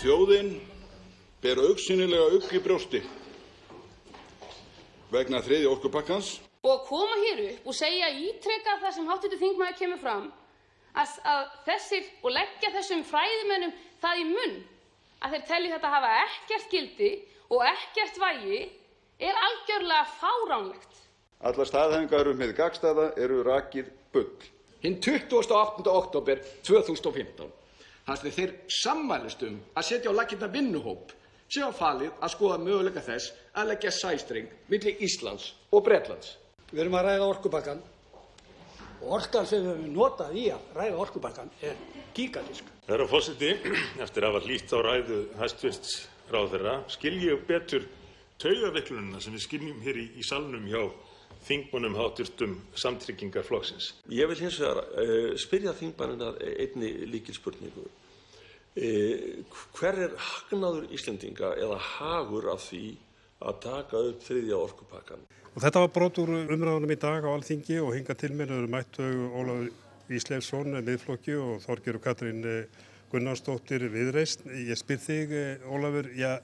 Þjóðin ber augsýnilega ugg í brjósti vegna þriðja orkupakkans. Og að koma hér upp og segja ítreka það sem hv. þingmaður kemur fram að, að þessir og leggja þessum fræðimönnum það í munn að þeir telji þetta hafa ekkert gildi og ekkert vægi er algjörlega fáránlegt. Allar staðhæfingar um hið gagnstæða eru rakið bull. Hinn 28. oktober 2015 þar sem þeir sammælist um að setja á laggirnar vinnuhóp sem var falið að skoða möguleika þess að leggja sæstreng milli Íslands og Bretlands. Við erum að ræða orkupakkan og orkan sem við höfum notað í að ræða orkupakkan er gigantísk. Herra forseti, eftir að hafa hlýtt á ræðu hæstvirts ráðherra skil ég betur taugaveiklunina sem við skiljum hér í, í salnum hjá þingmönnum háttvirtum samtryggingarflokksins. Ég vil hins vegar uh, spyrja þingmannina einni líkilspurningu. Uh, hver er hagnaður Íslendinga eða hagur af því að taka upp þriðja orkupakkan? Og þetta var brot úr umræðunum í dag á Alþingi og hinga til mér eru mættu Ólafur Ísleifsson miðflokki og Þorgjörg Katrín Gunnarsdóttir viðreist. Ég spyr þig Ólafur, já,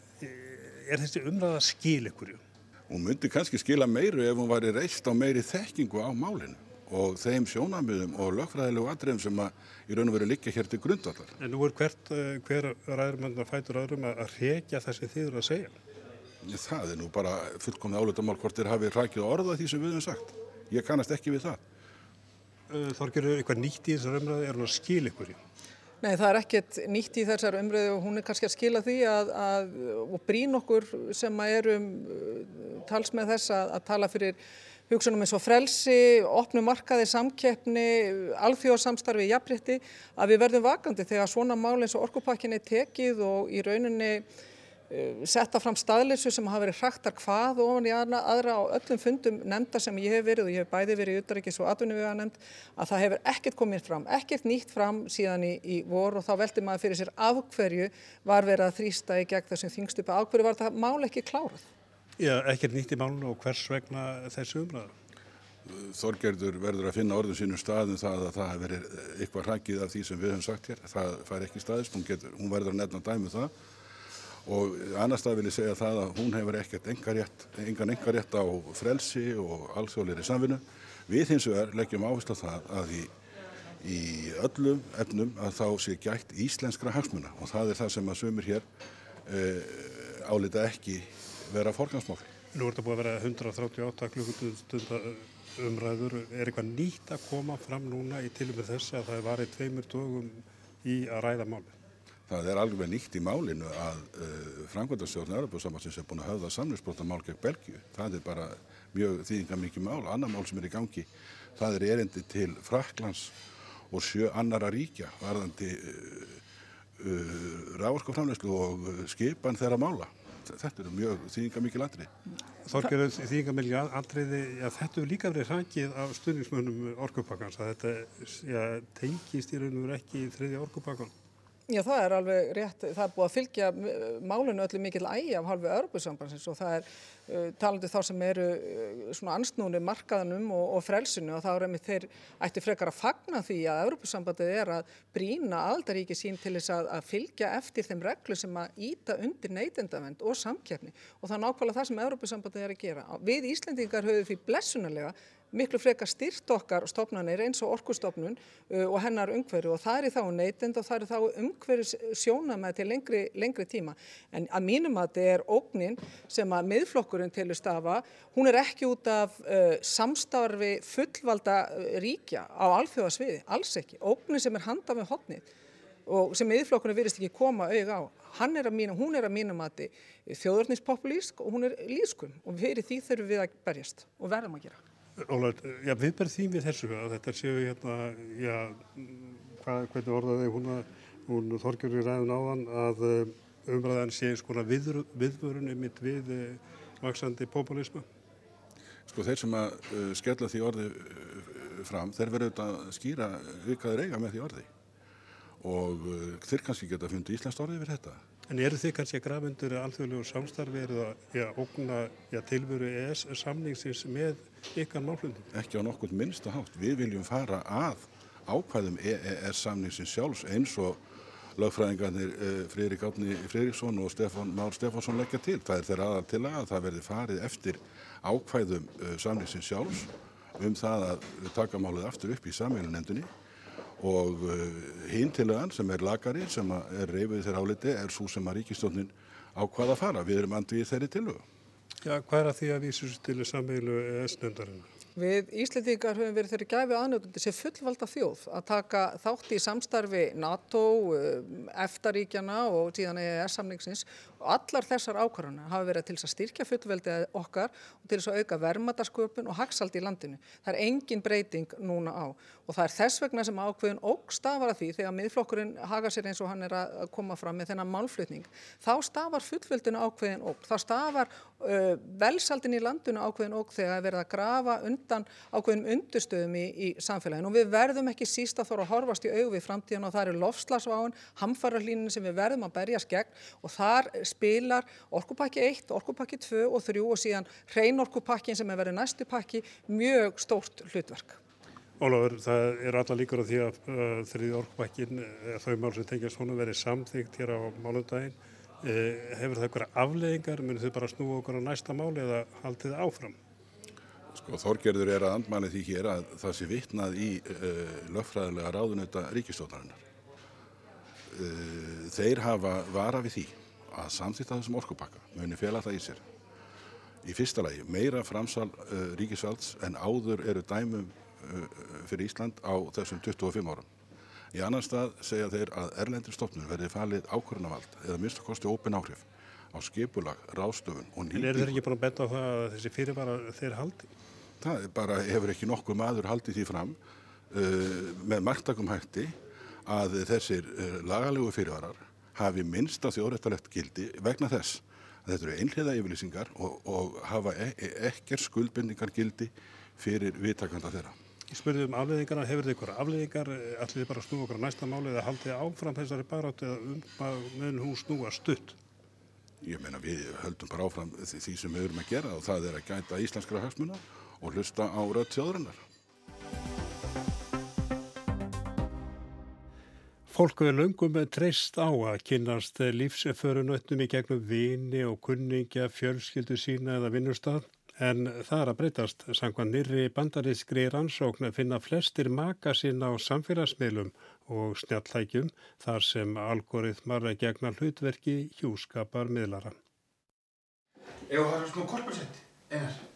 er þessi umræða skil ykkurju? Hún myndi kannski skila meiru ef hún væri reist á meiri þekkingu á málinu og þeim sjónamiðum og lögfræðilegu atriðum sem að í raun og veru liggja hér til grundvallar. En nú er hvert, hver ræður mann að fætur öðrum að reykja þessi þýður að segja? Það er nú bara fullkomið álutamál hvort þeir hafi rækið orða því sem við höfum sagt. Ég kannast ekki við það. Þorgjörður, eitthvað nýtt í þessar umræði, er hún að skila ykkur í? Nei, það er ekkert nýtt í þessar umræðu og hún er kannski að skila því að, að og brín okkur sem erum tals með þess að, að tala fyrir hugsunum eins og frelsi, opnu markaði, samkeppni, alþjóðsamstarfi, jafnrétti, að við verðum vakandi þegar svona mál eins og orkupakkinni tekið og í rauninni setta fram staðleysu sem hafa verið hraktar hvað ofan í aðra, aðra á öllum fundum nefnda sem ég hef verið og ég hef bæði verið í utarrikis og atvinnuvega nefnd að það hefur ekkert komið fram, ekkert nýtt fram síðan í, í vor og þá veldi maður fyrir sér af hverju var verið að þrýsta í gegn þessum þingstupa, af hverju var það mál ekki klárað? Já, ekkert nýtt í málun og hvers vegna þessu umræða? Þorgerður verður að finna orðum sínum staðum það að það hefur verið eitthvað hrakið af því sem við höfum sagt hér, það fær ekki staðist, hún, getur, hún verður að nefna dæmu það og annar stað vil ég segja það að hún hefur ekkert engan engarétt á frelsi og alþjóðleiri samvinnu. Við hins vegar leggjum áherslu á það að í, í öllum efnum að þá sé gætt íslenskra hagsmuna og það er það sem að sömur hér e, álita ekki vera forgansmál. Nú er þetta búið að vera 138 klukkutunda umræður. Er eitthvað nýtt að koma fram núna í tilum með þess að það er varðið tveimur dögum í að ræða máli? Það er alveg nýtt í málinu að uh, framkvæmdastjórn Europasamansins er búin að höfða samlingsbrotamál gegn Belgíu. Það er bara mjög þýðingar mikið mál. Annar mál sem er í gangi, það er erindi til Fraklands og sjö annara ríkja varðandi uh, uh, rávorskaframleyslu og skipan þeirra mála. Þetta eru mjög þýðingar mikið landrið. Þorgerður þýðingar mikið andriði, ja, þetta hefur líka verið hrakið af stuðningsmönnum orkupakkans þetta ja, tengist í raun og veru ekki í þriðja orkupakkan. Já, það er alveg rétt. Það er búið að fylgja málinu öllu mikil ægi af halvu Örbusambansins og það er uh, talandi þá sem eru uh, svona ansnúni markaðanum og, og frelsinu og þá er einmitt þeir ætti frekar að fagna því að Örbusambandið er að brína aldaríki sín til þess að, að fylgja eftir þeim reglu sem að íta undir neytendavend og samkeppni og það er nákvæmlega það sem Örbusambandið er að gera. Við Íslendingar höfum því blessunarlega miklu frekar styrt okkar stofnanir eins og orkustofnun uh, og hennar umhverju og það er þá neytend og það er þá umhverju sjónamæð til lengri, lengri tíma. En að mínum að þetta er ógnin sem að miðflokkurinn telur stafa, hún er ekki út af uh, samstarfi fullvalda ríkja á alþjóðasviði, alls ekki. Ógnin sem er handað með hotnið og sem miðflokkurinn virðist ekki koma auðg á. Er mínum, hún er að mínum að þjóðornispopulísk og hún er lískum og fyrir því þurfum við að berjast og verðum að gera. Ólað, já, við berðum því við þessu að þetta séu hérna, já, hvað, hvernig orðaði hún, hún Þorgjörður í ræðun áðan að umræðan sé svona viður, viðvörun um mitt við uh, vaksandi populismu? Sko þeir sem að uh, skella því orði uh, fram, þeir verður auðvitað að skýra þeir eiga með því orði og þeir kannski geta fundið Íslands orði við þetta. En eru þið kannski að grafa undir alþjóðlegu samstarfi eða að ógna já, tilveru ES samningsins með ykkar málflöndum? Ekki á nokkur minnsta hátt. Við viljum fara að ákvæðum EES samningsins sjálfs eins og lögfræðingarnir uh, Friðrik Átni Friðriksson og Stefán Már Stefánsson leggja til. Það er þeirra aðal til að það verði farið eftir ákvæðum uh, samlýsins sjálfs um það að taka málið aftur upp í samveilunendunni og uh, hinn tilagan sem er lagari sem er reyfið þeirra áliti er svo sem að ríkistjónin ákvaða að fara. Við erum andið í þeirri tilögu. Hvað er að því að vísu til samveilu ES-nefndarinnar? Við Íslandingar höfum verið þeirri gæfi aðnötundi sem fullvalda þjóð að taka þátt í samstarfi NATO, EFTA-ríkjana og síðan EES-samningsins og allar þessar ákvarðana hafa verið til þess að styrkja fullveldið okkar og til þess að auka vermaðasköpun og hagsald í landinu. Það er engin breyting núna á og það er þess vegna sem ákveðin og stafar að því þegar miðflokkurinn haga sér eins og hann er að koma fram með þennan málflutning. Þá stafar fullveldinu ákveðin og þá stafar uh, velsaldin í landinu ákveðin og þegar verða að grafa undan ákveðin undurstöðum í, í samfélaginu og við verðum ekki síst að þóra að horfast í auð við framtíðan og það eru lofslagsváin, hamfararlíninu sem við verðum að berjast gegn og þar spilar orkupakki 1, orkupakki 2 og 3 og síðan hreinorkupakkin sem er verið næstu pakki mjög stórt hlutverk. Ólafur, það er alla líkur á því að uh, þriði orkupakkin, uh, þau mál sem tengjast honum verið samþygt hér á málundaginn. Uh, hefur það eitthvað afleðingar, munir þau bara snúa okkur á næsta máli eða haldið áfram? Sko, Þorgerður er að andmæli því hér að það sé vittnað í uh, lögfræðilega ráðunauta ríkistótarinnar. Uh, þeir hafa vara við því að samþýtta þessum orkupakka muni fela það í sér. Í fyrsta lagi meira framsal uh, ríkisvalds en áður eru dæmum fyrir Ísland á þessum 25 árum. Í annan stað segja þeir að erlendir stofnun verði falið ákvörnavald eða minnst að kosti ópin áhrif á skipulag, ráðstöfun og nýtt. En eru þeir ekki búin að betta á það að þessi fyrirvara þeir haldi? Það bara hefur ekki nokkuð maður haldið því fram uh, með margtakum hætti að þessir uh, lagalegu fyrirvarar hafi minnsta þjóðrættalegt gildi vegna þess að þetta eru einhliða yfirlýsingar og, og hafa e e ekkert skuldbindingar gildi fyrir viðtakanda þeirra. Ég spurði um afleðingarna, hefur þið ykkur afleðingar, allir þið bara snúa okkur á næsta máli eða haldið áfram þessari baráttu eða um að mun hún snúa stutt? Ég meina við höldum bara áfram því, því sem við erum að gera og það er að gæta íslenskra hagsmuna og hlusta á rödd þjóðurinnar. Fólk er löngum treyst á að kynast lífsförunötnum í gegnum vini og kunningja, fjölskyldu sína eða vinnustad en það er að breytast. Sangvað nýri bandarískri rannsókn finna flestir maka sín á samfélagsmiðlum og snjallækjum þar sem algoritmar gegna hlutverki hjúskapar miðlara. Ef það er svona korpasett, einar.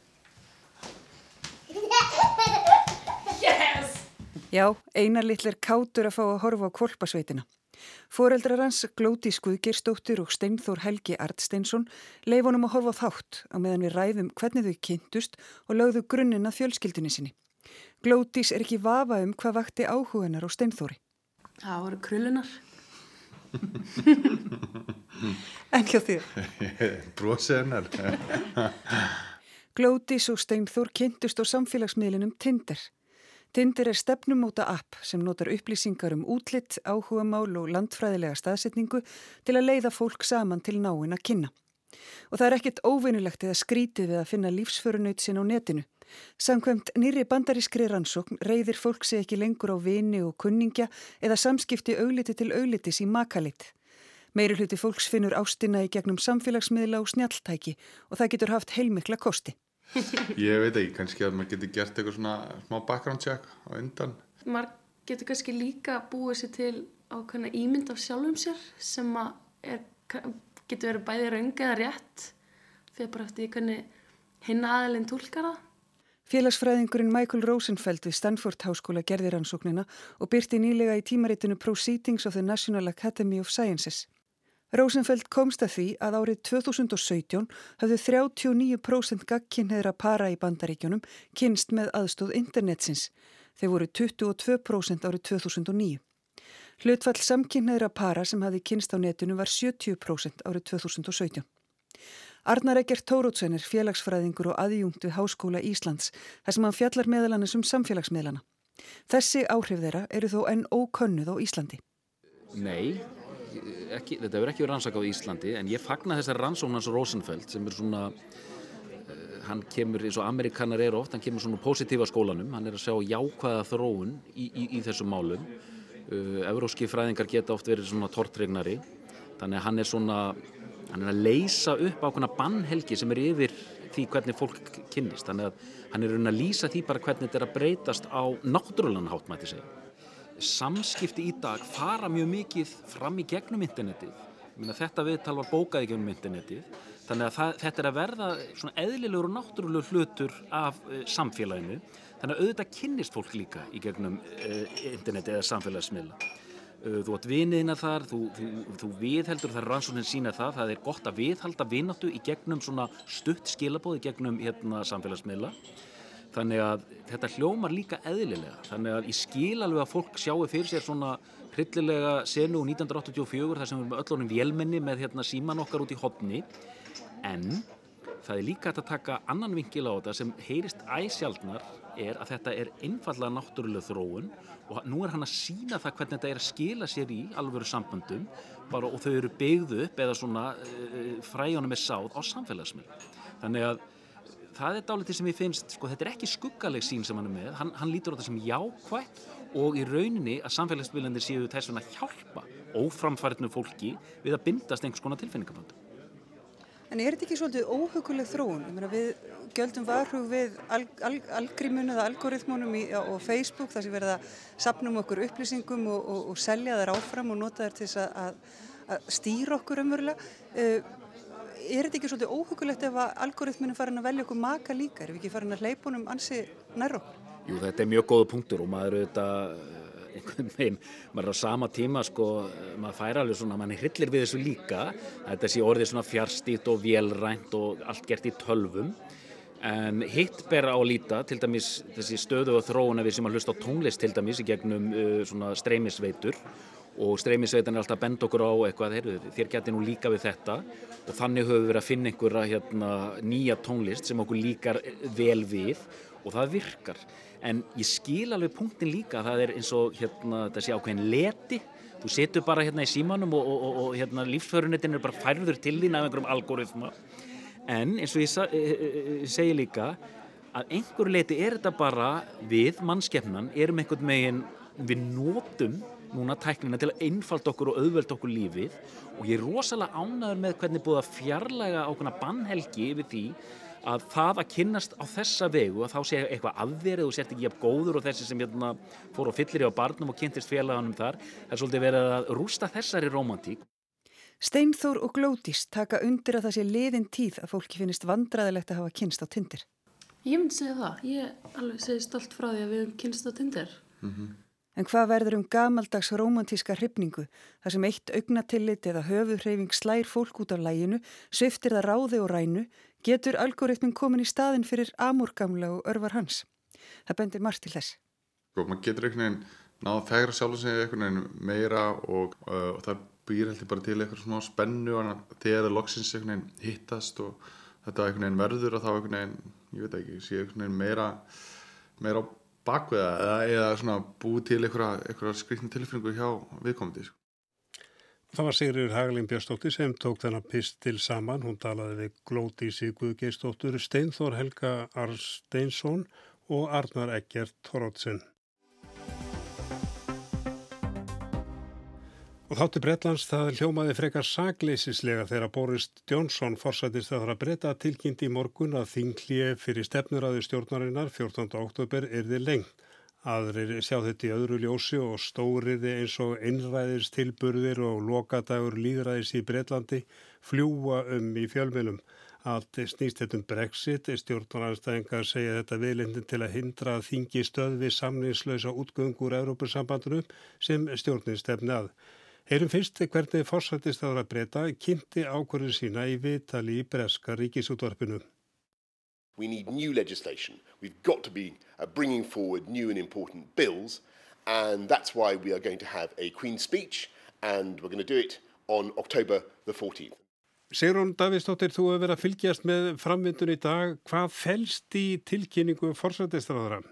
Já, einar litlir kátur að fá að horfa á kvolpasveitina. Fóreldrar hans Glóti Skuðgirstóttir og Steinþór Helgi Artsteinsson leif honum að horfa þátt á meðan við ræðum hvernig þau kynntust og lögðu grunninn að fjölskyldunni sinni. Glótis er ekki vafa um hvað vakti áhugunar á Steinþóri. Það voru krullunar. En hjá þér? Brósið hennar. Glótis og Steinþór kynntust á samfélagsmiðlinum Tinder. Tinder er stefnumóta app sem notar upplýsingar um útlitt, áhugamál og landfræðilega staðsetningu til að leiða fólk saman til náinn að kynna. Og það er ekkert óvinnulegt eða skrítið við að finna lífsförunaut sinn á netinu. Samkvæmt nýri bandarískri rannsókn reyðir fólk sig ekki lengur á vini og kunningja eða samskipti augliti til auglitis í makalit. Meiri hluti fólks finnur ástina í gegnum samfélagsmiðla og snjaltæki og það getur haft heilmikla kosti. Ég veit ekki, kannski að maður getur gert eitthvað svona smá background check á undan. Maður getur kannski líka búið sér til ákveðna ímynd af sjálfum sér sem að er, getur verið bæði raung eða rétt fyrir bara eftir hvernig hinn aðeins tólkar það. Félagsfræðingurinn Michael Rosenfeld við Stanford Háskóla gerði rannsóknina og byrti nýlega í tímaritinu Proceedings of the National Academy of Sciences. Rosenfeld komst að því að árið 2017 hafðu 39% gagkinnheðra para í bandaríkjónum kynst með aðstóð internetsins. Þeir voru 22% árið 2009. Hlutfall samkinnheðra para sem hafði kynst á netinu var 70% árið 2017. Arnar Egert Tórótsen er félagsfræðingur og aðjungt við Háskóla Íslands þar sem hann fjallar meðalannis um samfélagsmiðlana. Þessi áhrif þeirra eru þó enn ókönnuð á Íslandi. Nei, ekki, þetta hefur ekki verið rannsakað á Íslandi en ég fagna þessar rannsóknans Rosenfeld sem er svona uh, hann kemur eins og amerikanar eru oft hann kemur svona positífa skólanum hann er að sjá jákvæða þróun í, í, í þessum málum Uh, Evróski fræðingar geta oft verið svona tortregnari þannig að hann er svona hann er að leysa upp ákveðna bannhelgi sem er yfir því hvernig fólk kynnist þannig að hann er að lýsa því bara hvernig þetta er að breytast á náttúrulega hátt mæti segja. Samskipti í dag fara mjög mikið fram í gegnum internetið. Þetta viðtal var bókað í gegnum internetið. Þannig að það, þetta er að verða eðlilegur og náttúrulegur hlutur af uh, samfélaginu. Þannig að auðvitað kynnist fólk líka í gegnum uh, interneti eða samfélagsmiðla. Uh, þú átt viniðina þar þú, þú, þú viðheldur þar rannsóknin sína það það er gott að viðhalda vináttu í gegnum stutt skilabóð í gegnum hérna, samfélagsmiðla þannig að þetta hljómar líka eðlilega. Þannig að ég skil alveg að fólk sjáu fyrir sér svona hryllilega senu 1984 þar sem við öll ánum vélmenni með hérna, síman okkar út í hodni en það er líka að taka annan vinkil á þetta sem heyrist æsjaldnar er að þetta er einfallega náttúrulega þróun og nú er hann að sína það hvernig þetta er að skila sér í alvöru samböndum bara, og þau eru byggðu upp eða svona uh, fræjónum er sáð á samfélagsmið þannig að það er dálítið sem ég finnst, sko þetta er ekki skuggaleg sín sem hann er með, hann, hann lítur á þetta sem jákvægt og í rauninni að samfélagsmiðlandir séu þess að hjálpa óframfærinu fólki við að bindast einhvers konar tilfinningaböndum. En er þetta ekki svolítið óhuguleg þróun? Meina, við göldum varhug við al, al, algrímun eða algoritmunum í, á Facebook þar sem verða sapnum okkur upplýsingum og, og, og selja þær áfram og nota þær til þess að, að stýra okkur umverulega. Er þetta ekki svolítið óhugulegt ef að algoritmunum farin að velja okkur maka líka? Er við ekki farin að leipunum ansi nær okkur? Jú, þetta er mjög góða punktur og maður auðvitað einhvern veginn, maður á sama tíma sko, maður fær alveg svona, maður hryllir við þessu líka, þetta sé orðið svona fjárstýtt og vélrænt og allt gert í tölvum en hitt ber á að líta, til dæmis þessi stöðu og þróuna við sem að hlusta á tónlist til dæmis í gegnum uh, svona streymisveitur og streymisveitan er alltaf að benda okkur á eitthvað, heyrðu, þér geti nú líka við þetta. Og þannig höfum við verið að finna einhverja hérna, nýja tónlist sem okkur líkar vel við og það virkar. En ég skil alveg punktin líka það er eins og hérna sé ákveðin leti. Þú setur bara hérna í símanum og, og, og, og hérna lífsförunetin er bara færður til þín af einhverjum algoritma. En eins og ég, sa, ég, e, e, ég segi líka að einhver leti er þetta bara við mannskefnan erum einhvern megin við nótum núna tæknina til að einfalda okkur og auðvelda okkur lífið. Og ég er rosalega ánæður með hvernig búið að fjarlæga ákveðna bannhelgi yfir því að það að kynnast á þessa vegu að þá sé eitthvað afverið og sért ekki jafn góður og þessi sem hérna, fór og fyllir í á barnum og kynntist félaganum þar. Það er svolítið verið að rústa þessari romantík Steinþór og Glótís taka undir að það sé liðin tíð að fólki finnist vandraðilegt að hafa kynst á tindir Ég myndi segja það, ég alveg segi stolt frá því að við hefum kynst á tindir mm -hmm. En hvað verður um gamaldags romantíska hrifningu þar sem eitt augnatillit eða höfuðhreyfing slær fólk út af læginu, sviftir það ráði og rænu, getur algoritmin komin í staðin fyrir amúrgamla og örvar hans. Það bendir margt til þess. Sko, maður getur einhvern veginn náða þegar sjálfum sig einhvern veginn meira og, uh, og það býr heldur bara til eitthvað svona spennu og þegar það loksins einhvern veginn hittast og þetta einhvern veginn verður og þá einhvern veginn, ég veit ekki, sé einhvern veginn meira, meira á bakveða eða, eða svona búið til einhverja skrikni tilfinningu hjá viðkomandi. Sko. Það var Sigriður Hagalín Björnstóttir sem tók þennan pistil saman. Hún talaði við Glótísi Guðgeistóttur, Steinþór Helga Arsteinsson og Arnar Eggert Torótsen. Og þáttu Breitlands það hljómaði frekar sagleisislega þegar Boris Johnson forsættist að það að breyta tilkynnt í morgun að þinglið fyrir stefnuræðu stjórnarinnar 14. oktober er þið lengt. Aðrir sjá þetta í öðru ljósi og stóriði eins og einræðis tilburðir og lokadagur líðræðis í Breitlandi fljúa um í fjölmjölum. Allt snýst þetta um Brexit, stjórnarnarstæðingar segja þetta viðlindin til að hindra að þingi stöðvi samningslösa útgöngur Európusambandunum sem stjórnin stefni að. Heyrum fyrst hvernig fórsættist ára breyta kynnti ákvörðu sína í vitali í Breska ríkisútvarpinu. We need new legislation. We've got to be uh, bringing forward new and important bills, and that's why we are going to have a Queen's speech, and we're going to do it on October the 14th. Sigrun Davíðsdóttir, þú hefur verið að fylgjast með framvindun í dag. Hvað fælst í tilkynningu fórsættistráðara?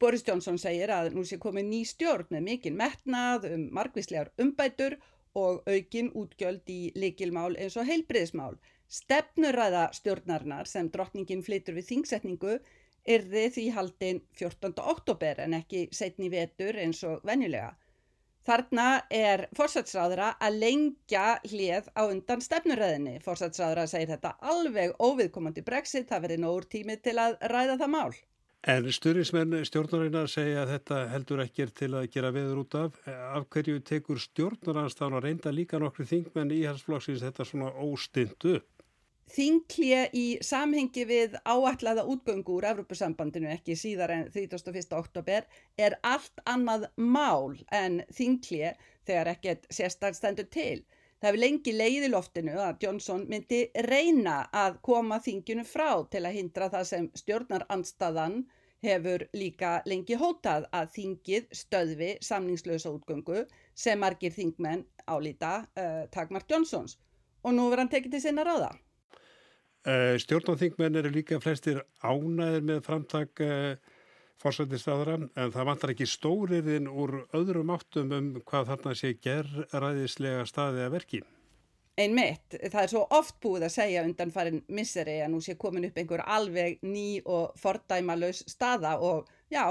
Boris Johnson segir að nú sé komið ný stjórn með mikinn metnað um margvíslegar umbætur og aukin útgjöld í likilmál eins og heilbriðismál. Stefnuræða stjórnarinnar sem drottningin flytur við þingsetningu yrði því haldinn 14. oktober en ekki setni vetur eins og venjulega. Þarna er fórsætsráðra að lengja hlið á undan stefnuröðinni. Fórsætsráðra segir þetta alveg óviðkomandi brexit, það verið nógur tími til að ræða það mál. En styrnismenn stjórnarinnar segja að þetta heldur ekki til að gera veður út af. Af hverju tekur stjórnaranstafn að reynda líka nokkru þingmenn í halsflokksins þetta svona óstindu? Þinglje í samhengi við áætlaða útgöngu úr Evrópusambandinu ekki síðar en 31. oktober er allt annað mál en þinglje þegar ekkert sérstaklega stendur til. Það hefur lengi leið í loftinu að Johnson myndi reyna að koma þinginu frá til að hindra það sem stjórnarandstaðan hefur líka lengi hótað að þingið stöðvi samningslösa útgöngu sem margir þingmenn álíta uh, takmart Johnsons og nú verður hann tekið til sinna ráða. Uh, Stjórnarþingmenn eru líka flestir ánæðir með framtak uh, fórsættistáðara en það vantar ekki stóriðin úr öðrum áttum um hvað þarna sé gerræðislega staði að verki. Einmitt, það er svo oft búið að segja undan farin misseri að nú sé komin upp einhver alveg ný og fordæmalös staða og já,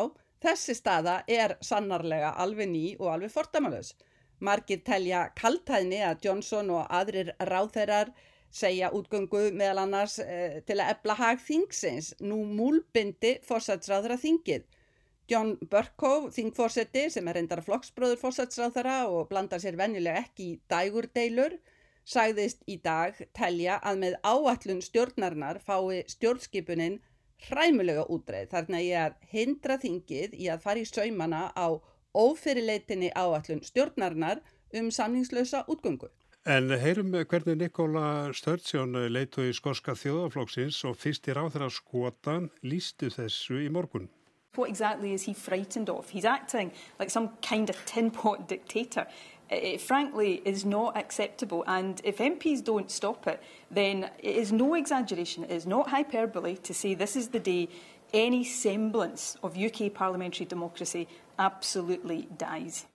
þessi staða er sannarlega alveg ný og alveg fordæmalös. Margir telja kaltæðni að Johnson og aðrir ráþeirar segja útgöngu meðal annars eh, til að ebla hag þingsins, nú múlbindi fórsætsráðra þingið. John Burkow, þingfórseti sem er reyndar flokksbróður fórsætsráðara og blandar sér venjulega ekki í dægurdeilur, sagðist í dag telja að með áallun stjórnarnar fái stjórnskipunin hræmulega útreið þarna ég að hindra þingið í að fara í saumana á ófyrirleitinni áallun stjórnarnar um samningslösa útgöngu. En heyrum hvernig Nikola Sturgeon leitu í skorska þjóðaflokksins og fyrstir á þeirra skotan lístu þessu í morgun. What exactly is he frightened of? He's acting like some kind of tin pot dictator. It frankly is not acceptable and if MPs don't stop it then it is no exaggeration, it is not hyperbole to say this is the day any semblance of UK parliamentary democracy absolutely dies.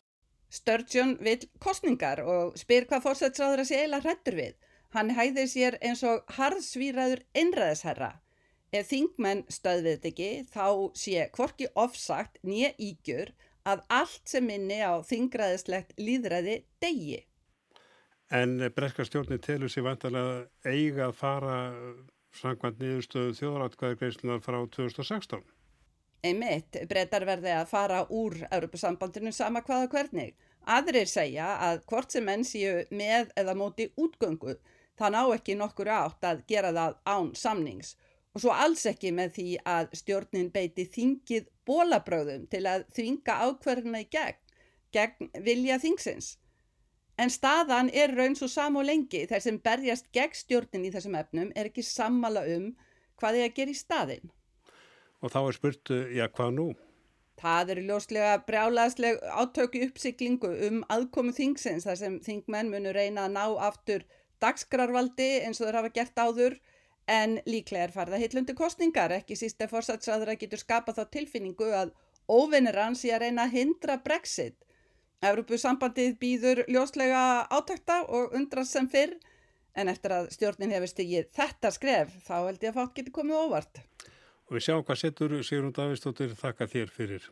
Sturgeon vil kostningar og spyr hvað fórsætsráður að sé eila hrættur við. Hann hæðir sér eins og harðsvíraður einræðisherra. Ef þingmenn stöðvið þetta ekki þá sé kvorki ofsagt nýja ígjur að allt sem minni á þingræðislegt líðræði degi. En breska stjórnir telur sér vantarlega eiga að fara samkvæmt niðurstöðu þjóðratkvæðargreyslunar frá 2016. Einmitt, breytar verði að fara úr Europasambandinu sama hvaða hvernig. Aðrir segja að hvort sem menn séu með eða móti útgöngu, það ná ekki nokkur átt að gera það án samnings og svo alls ekki með því að stjórnin beiti þingið bólabröðum til að þvinga ákverðina í gegn, gegn vilja þingsins. En staðan er raun svo sam og lengi þar sem berjast gegn stjórnin í þessum efnum er ekki sammala um hvað þið að gera í staðin. Og þá er spurt, já hvað nú? Það eru ljóslega brjálaðsleg átöku uppsiklingu um aðkomu þingsins þar sem þingmenn munu reyna að ná aftur dagskrarvaldi eins og þeir hafa gert áður en líklega er farða hitlundi kostningar, ekki síst ef fórsatsræðra getur skapað þá tilfinningu að óvinnir hans í að reyna að hindra brexit. Evropasambandið býður ljóslega átakta og undrast sem fyrr en eftir að stjórnin hefur stigið þetta skref þá held ég að fátt geti komið óvart. Og við sjáum hvað setur Sigrun Davistóttir þakka þér fyrir.